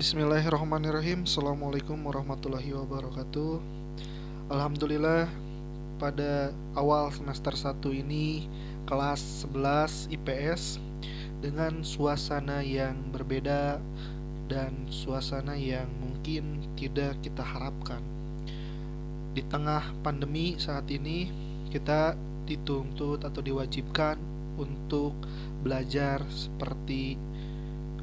Bismillahirrahmanirrahim. Assalamualaikum warahmatullahi wabarakatuh. Alhamdulillah pada awal semester 1 ini kelas 11 IPS dengan suasana yang berbeda dan suasana yang mungkin tidak kita harapkan. Di tengah pandemi saat ini kita dituntut atau diwajibkan untuk belajar seperti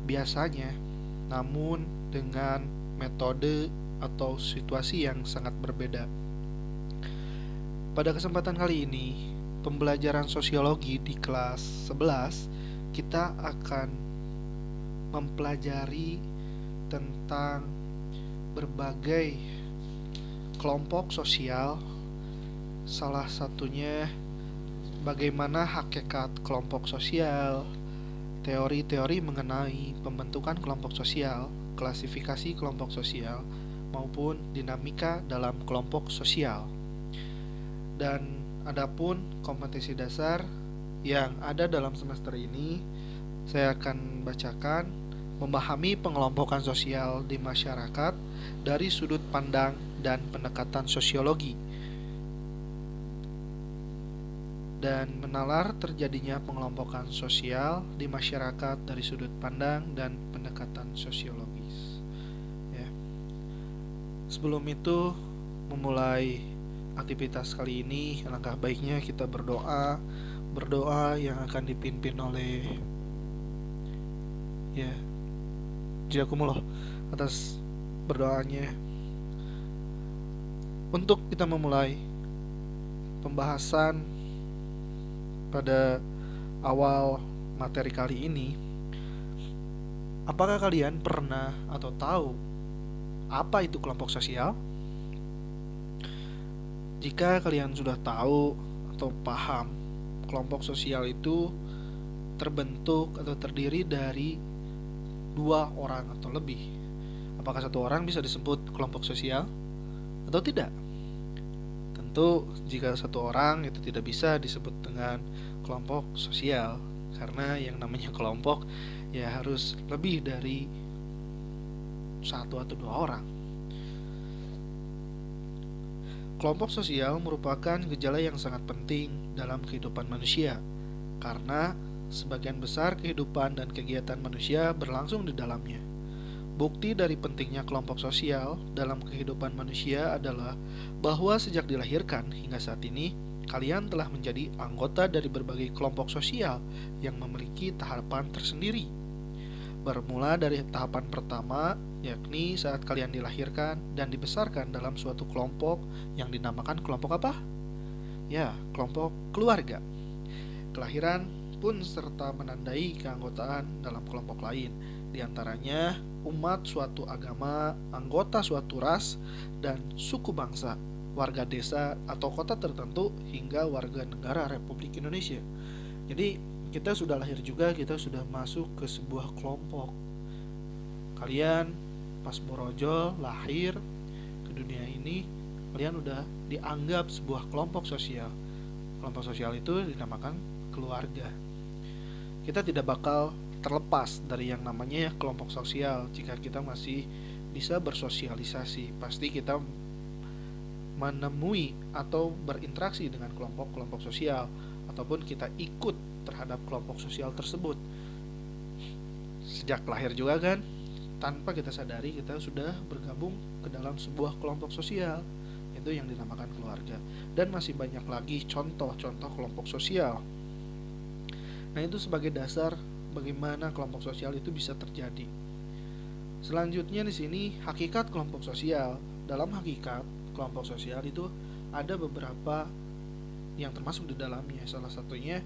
biasanya namun dengan metode atau situasi yang sangat berbeda. Pada kesempatan kali ini, pembelajaran sosiologi di kelas 11 kita akan mempelajari tentang berbagai kelompok sosial salah satunya bagaimana hakikat kelompok sosial, teori-teori mengenai pembentukan kelompok sosial, klasifikasi kelompok sosial, maupun dinamika dalam kelompok sosial. Dan adapun kompetisi dasar yang ada dalam semester ini, saya akan bacakan memahami pengelompokan sosial di masyarakat dari sudut pandang dan pendekatan sosiologi dan menalar terjadinya pengelompokan sosial di masyarakat dari sudut pandang dan pendekatan sosiologis. Ya. Sebelum itu memulai aktivitas kali ini, alangkah baiknya kita berdoa, berdoa yang akan dipimpin oleh ya Jakumullah atas berdoanya untuk kita memulai pembahasan pada awal materi kali ini, apakah kalian pernah atau tahu apa itu kelompok sosial? Jika kalian sudah tahu atau paham, kelompok sosial itu terbentuk atau terdiri dari dua orang atau lebih. Apakah satu orang bisa disebut kelompok sosial atau tidak? Tentu jika satu orang itu tidak bisa disebut dengan kelompok sosial karena yang namanya kelompok ya harus lebih dari satu atau dua orang. Kelompok sosial merupakan gejala yang sangat penting dalam kehidupan manusia karena sebagian besar kehidupan dan kegiatan manusia berlangsung di dalamnya. Bukti dari pentingnya kelompok sosial dalam kehidupan manusia adalah bahwa sejak dilahirkan hingga saat ini, kalian telah menjadi anggota dari berbagai kelompok sosial yang memiliki tahapan tersendiri. Bermula dari tahapan pertama, yakni saat kalian dilahirkan dan dibesarkan dalam suatu kelompok yang dinamakan kelompok apa? Ya, kelompok keluarga. Kelahiran pun serta menandai keanggotaan dalam kelompok lain, di antaranya umat suatu agama, anggota suatu ras, dan suku bangsa, warga desa atau kota tertentu, hingga warga negara Republik Indonesia. Jadi, kita sudah lahir juga, kita sudah masuk ke sebuah kelompok. Kalian pas borojol lahir ke dunia ini, kalian udah dianggap sebuah kelompok sosial. Kelompok sosial itu dinamakan keluarga. Kita tidak bakal terlepas dari yang namanya kelompok sosial. Jika kita masih bisa bersosialisasi pasti kita menemui atau berinteraksi dengan kelompok-kelompok sosial ataupun kita ikut terhadap kelompok sosial tersebut. Sejak lahir juga kan tanpa kita sadari kita sudah bergabung ke dalam sebuah kelompok sosial itu yang dinamakan keluarga. Dan masih banyak lagi contoh-contoh kelompok sosial. Nah itu sebagai dasar bagaimana kelompok sosial itu bisa terjadi. Selanjutnya di sini hakikat kelompok sosial. Dalam hakikat kelompok sosial itu ada beberapa yang termasuk di dalamnya. Salah satunya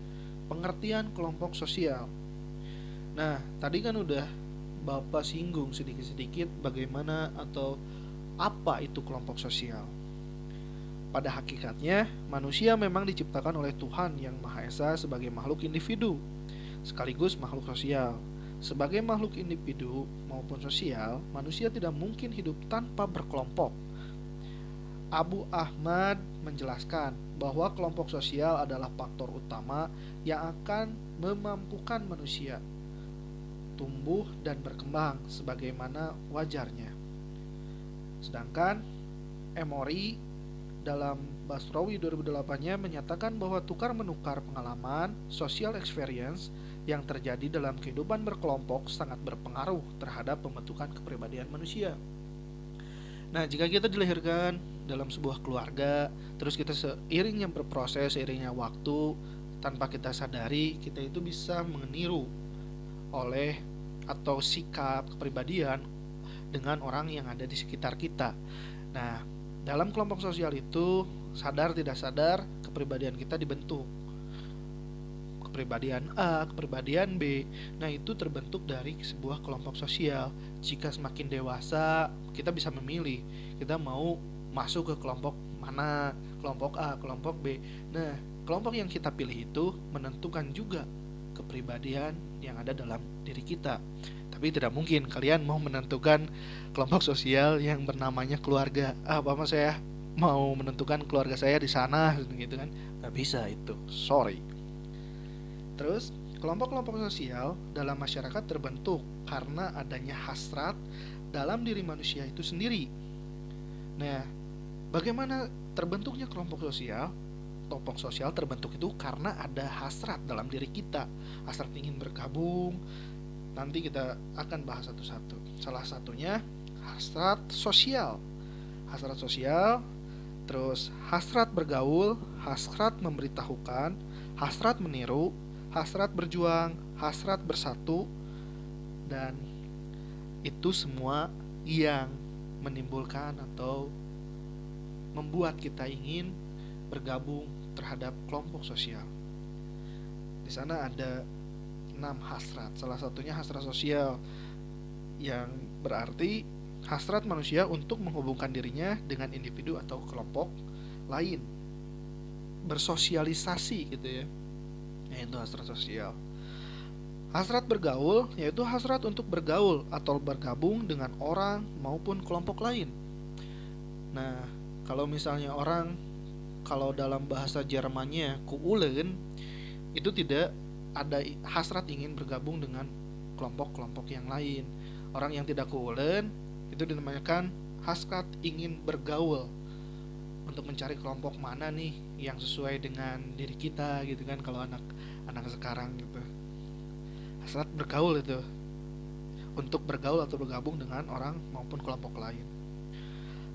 pengertian kelompok sosial. Nah, tadi kan udah Bapak singgung sedikit-sedikit bagaimana atau apa itu kelompok sosial. Pada hakikatnya, manusia memang diciptakan oleh Tuhan yang Maha Esa sebagai makhluk individu sekaligus makhluk sosial. Sebagai makhluk individu maupun sosial, manusia tidak mungkin hidup tanpa berkelompok. Abu Ahmad menjelaskan bahwa kelompok sosial adalah faktor utama yang akan memampukan manusia tumbuh dan berkembang sebagaimana wajarnya. Sedangkan Emory dalam Basrawi 2008-nya menyatakan bahwa tukar menukar pengalaman social experience yang terjadi dalam kehidupan berkelompok sangat berpengaruh terhadap pembentukan kepribadian manusia. Nah, jika kita dilahirkan dalam sebuah keluarga, terus kita seiringnya berproses, seiringnya waktu, tanpa kita sadari, kita itu bisa meniru oleh atau sikap kepribadian dengan orang yang ada di sekitar kita. Nah, dalam kelompok sosial itu sadar tidak sadar kepribadian kita dibentuk kepribadian A, kepribadian B. Nah, itu terbentuk dari sebuah kelompok sosial. Jika semakin dewasa, kita bisa memilih kita mau masuk ke kelompok mana, kelompok A, kelompok B. Nah, kelompok yang kita pilih itu menentukan juga kepribadian yang ada dalam diri kita. Tapi tidak mungkin kalian mau menentukan kelompok sosial yang bernamanya keluarga. Ah, apa mas saya mau menentukan keluarga saya di sana gitu kan nggak bisa itu sorry terus kelompok-kelompok sosial dalam masyarakat terbentuk karena adanya hasrat dalam diri manusia itu sendiri. Nah bagaimana terbentuknya kelompok sosial? Kelompok sosial terbentuk itu karena ada hasrat dalam diri kita. Hasrat ingin bergabung. Nanti kita akan bahas satu-satu. Salah satunya hasrat sosial. Hasrat sosial Terus hasrat bergaul, hasrat memberitahukan, hasrat meniru, hasrat berjuang, hasrat bersatu, dan itu semua yang menimbulkan atau membuat kita ingin bergabung terhadap kelompok sosial. Di sana ada enam hasrat, salah satunya hasrat sosial yang berarti hasrat manusia untuk menghubungkan dirinya dengan individu atau kelompok lain. Bersosialisasi gitu ya yaitu hasrat sosial. Hasrat bergaul yaitu hasrat untuk bergaul atau bergabung dengan orang maupun kelompok lain. Nah kalau misalnya orang kalau dalam bahasa Jermannya kuulen itu tidak ada hasrat ingin bergabung dengan kelompok-kelompok yang lain. Orang yang tidak kuulen itu dinamakan hasrat ingin bergaul untuk mencari kelompok mana nih yang sesuai dengan diri kita gitu kan kalau anak anak sekarang gitu. Hasrat bergaul itu. Untuk bergaul atau bergabung dengan orang maupun kelompok lain.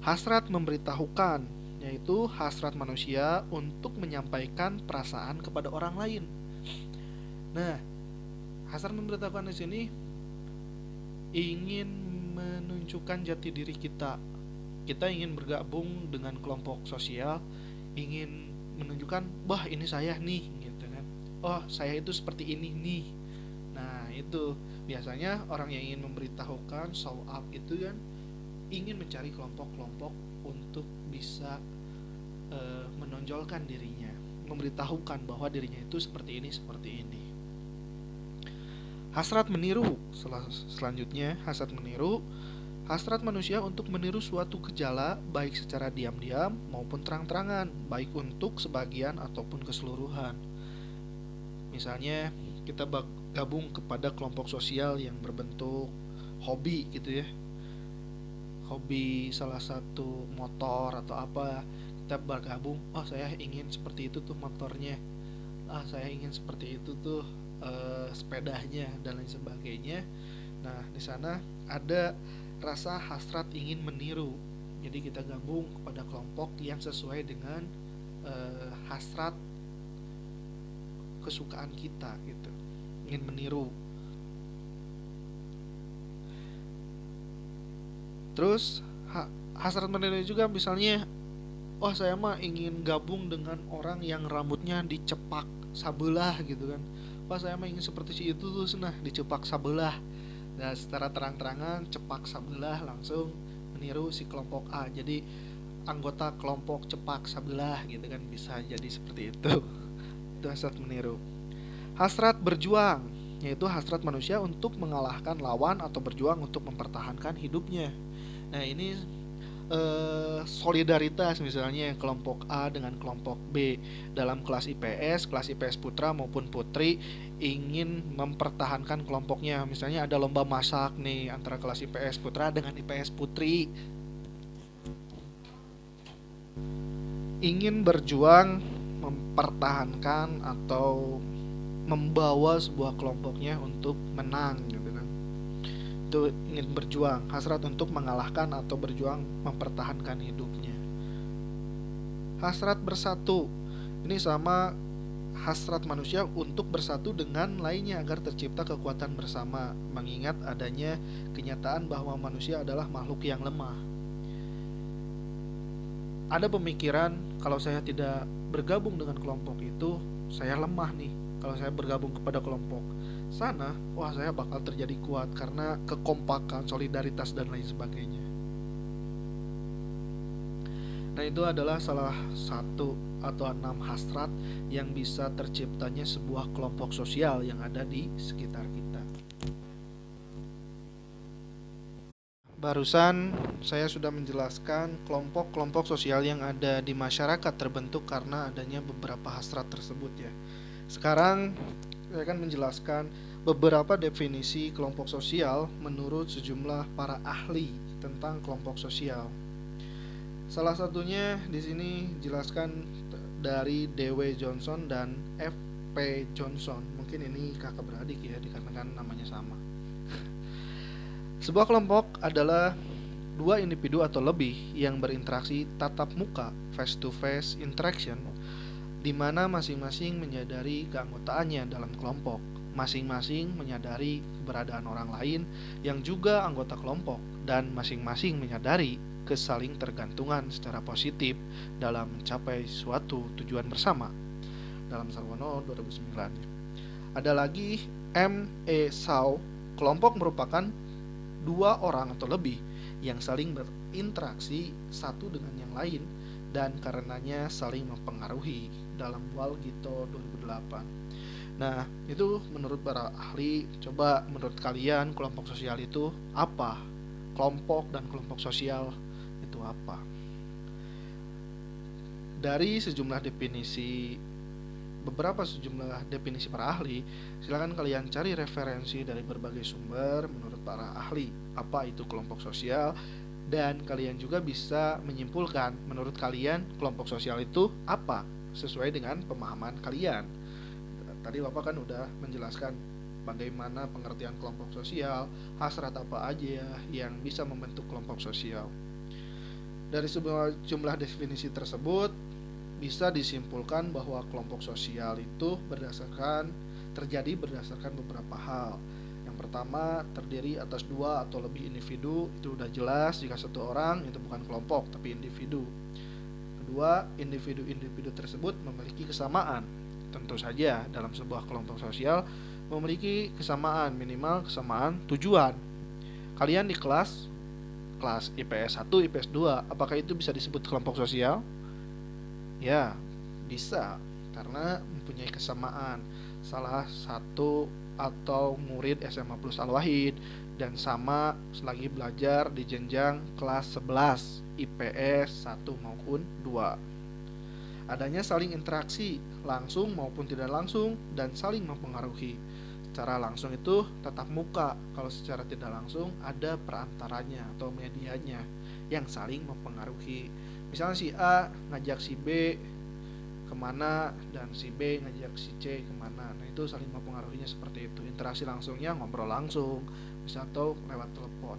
Hasrat memberitahukan yaitu hasrat manusia untuk menyampaikan perasaan kepada orang lain. Nah hasrat memberitahukan di sini ingin menunjukkan jati diri kita. Kita ingin bergabung dengan kelompok sosial, ingin menunjukkan, wah ini saya nih, gitu kan. Oh saya itu seperti ini nih. Nah itu biasanya orang yang ingin memberitahukan show up itu kan ingin mencari kelompok-kelompok untuk bisa uh, menonjolkan dirinya, memberitahukan bahwa dirinya itu seperti ini, seperti ini. Hasrat meniru Sel selanjutnya hasrat meniru Hasrat manusia untuk meniru suatu gejala baik secara diam-diam maupun terang-terangan Baik untuk sebagian ataupun keseluruhan. Misalnya kita gabung kepada kelompok sosial yang berbentuk hobi gitu ya. Hobi salah satu motor atau apa Kita bergabung, oh saya ingin seperti itu tuh motornya. Ah saya ingin seperti itu tuh uh, sepedanya dan lain sebagainya. Nah, di sana ada rasa hasrat ingin meniru. Jadi kita gabung kepada kelompok yang sesuai dengan uh, hasrat kesukaan kita gitu. Ingin meniru. Terus ha hasrat meniru juga misalnya oh saya mah ingin gabung dengan orang yang rambutnya dicepak sabelah gitu kan Pak saya ingin seperti si itu tuh senah dicepak sabelah nah secara terang-terangan cepak sabelah langsung meniru si kelompok A. Jadi anggota kelompok cepak sabelah gitu kan bisa jadi seperti itu. Itu hasrat meniru. Hasrat berjuang yaitu hasrat manusia untuk mengalahkan lawan atau berjuang untuk mempertahankan hidupnya. Nah ini eh, solidaritas misalnya kelompok A dengan kelompok B dalam kelas IPS, kelas IPS putra maupun putri ingin mempertahankan kelompoknya. Misalnya ada lomba masak nih antara kelas IPS putra dengan IPS putri. Ingin berjuang mempertahankan atau membawa sebuah kelompoknya untuk menang itu ingin berjuang hasrat untuk mengalahkan atau berjuang mempertahankan hidupnya. Hasrat bersatu. Ini sama hasrat manusia untuk bersatu dengan lainnya agar tercipta kekuatan bersama mengingat adanya kenyataan bahwa manusia adalah makhluk yang lemah. Ada pemikiran kalau saya tidak bergabung dengan kelompok itu saya lemah nih kalau saya bergabung kepada kelompok sana wah saya bakal terjadi kuat karena kekompakan solidaritas dan lain sebagainya nah itu adalah salah satu atau enam hasrat yang bisa terciptanya sebuah kelompok sosial yang ada di sekitar kita Barusan saya sudah menjelaskan kelompok-kelompok sosial yang ada di masyarakat terbentuk karena adanya beberapa hasrat tersebut ya. Sekarang saya akan menjelaskan beberapa definisi kelompok sosial menurut sejumlah para ahli tentang kelompok sosial. Salah satunya di sini jelaskan dari D.W. Johnson dan F.P. Johnson. Mungkin ini kakak beradik ya dikarenakan namanya sama. Sebuah kelompok adalah dua individu atau lebih yang berinteraksi tatap muka face to face interaction di mana masing-masing menyadari keanggotaannya dalam kelompok. Masing-masing menyadari keberadaan orang lain yang juga anggota kelompok dan masing-masing menyadari kesaling tergantungan secara positif dalam mencapai suatu tujuan bersama. Dalam Sarwono 2009. Ada lagi M. E. Sau, kelompok merupakan dua orang atau lebih yang saling berinteraksi satu dengan yang lain dan karenanya saling mempengaruhi dalam Walgito 2008. Nah, itu menurut para ahli, coba menurut kalian kelompok sosial itu apa? Kelompok dan kelompok sosial itu apa? Dari sejumlah definisi beberapa sejumlah definisi para ahli, silakan kalian cari referensi dari berbagai sumber menurut para ahli. Apa itu kelompok sosial? dan kalian juga bisa menyimpulkan menurut kalian kelompok sosial itu apa sesuai dengan pemahaman kalian. Tadi Bapak kan udah menjelaskan bagaimana pengertian kelompok sosial, hasrat apa aja ya yang bisa membentuk kelompok sosial. Dari sebuah jumlah definisi tersebut bisa disimpulkan bahwa kelompok sosial itu berdasarkan terjadi berdasarkan beberapa hal pertama terdiri atas dua atau lebih individu itu udah jelas jika satu orang itu bukan kelompok tapi individu kedua individu-individu tersebut memiliki kesamaan. Tentu saja dalam sebuah kelompok sosial memiliki kesamaan minimal kesamaan tujuan. Kalian di kelas kelas IPS 1 IPS 2 apakah itu bisa disebut kelompok sosial? Ya bisa karena mempunyai kesamaan. Salah satu atau murid SMA Plus Al-Wahid dan sama selagi belajar di jenjang kelas 11 IPS 1 maupun 2. Adanya saling interaksi langsung maupun tidak langsung dan saling mempengaruhi. Secara langsung itu tatap muka, kalau secara tidak langsung ada perantaranya atau medianya yang saling mempengaruhi. Misalnya si A ngajak si B ke mana dan si B ngajak si C ke mana nah itu saling mempengaruhinya seperti itu interaksi langsungnya ngobrol langsung atau lewat telepon.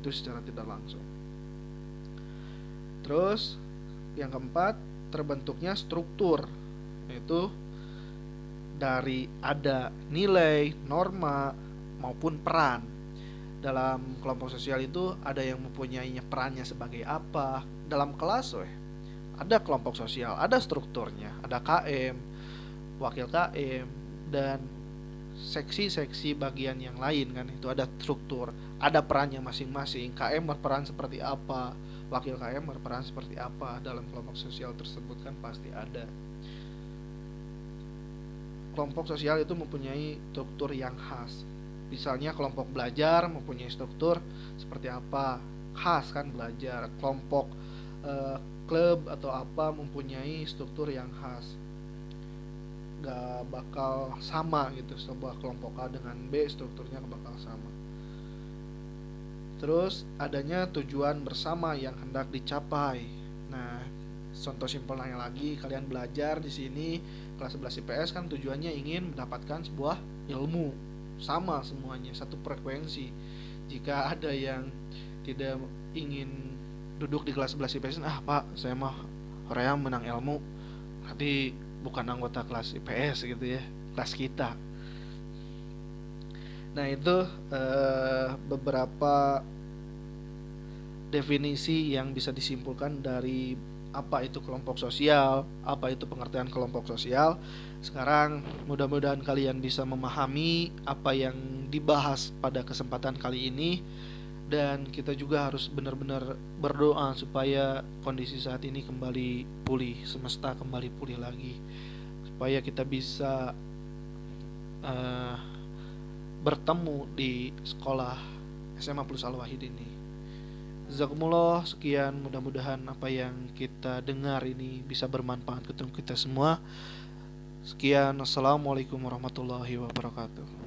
Itu secara tidak langsung. Terus yang keempat terbentuknya struktur yaitu dari ada nilai norma maupun peran. Dalam kelompok sosial itu ada yang mempunyai perannya sebagai apa. Dalam kelas weh ada kelompok sosial, ada strukturnya, ada KM, wakil KM, dan seksi-seksi bagian yang lain kan itu ada struktur, ada perannya masing-masing. KM berperan seperti apa, wakil KM berperan seperti apa dalam kelompok sosial tersebut kan pasti ada. Kelompok sosial itu mempunyai struktur yang khas. Misalnya kelompok belajar mempunyai struktur seperti apa, khas kan belajar kelompok uh, klub atau apa mempunyai struktur yang khas gak bakal sama gitu sebuah kelompok A dengan B strukturnya bakal sama. Terus adanya tujuan bersama yang hendak dicapai. Nah contoh simpelnya lagi kalian belajar di sini kelas 11 IPS kan tujuannya ingin mendapatkan sebuah ilmu. Sama semuanya satu frekuensi. Jika ada yang tidak ingin duduk di kelas 11 IPS ah pak saya mah Korea menang ilmu. Berarti bukan anggota kelas IPS gitu ya kelas kita nah itu eh, beberapa definisi yang bisa disimpulkan dari apa itu kelompok sosial, apa itu pengertian kelompok sosial. Sekarang mudah-mudahan kalian bisa memahami apa yang dibahas pada kesempatan kali ini dan kita juga harus benar-benar berdoa supaya kondisi saat ini kembali pulih, semesta kembali pulih lagi, supaya kita bisa uh, bertemu di sekolah SMA Plus Al Wahid ini. Zakumullah sekian mudah-mudahan apa yang kita dengar ini bisa bermanfaat untuk kita semua. Sekian, assalamualaikum warahmatullahi wabarakatuh.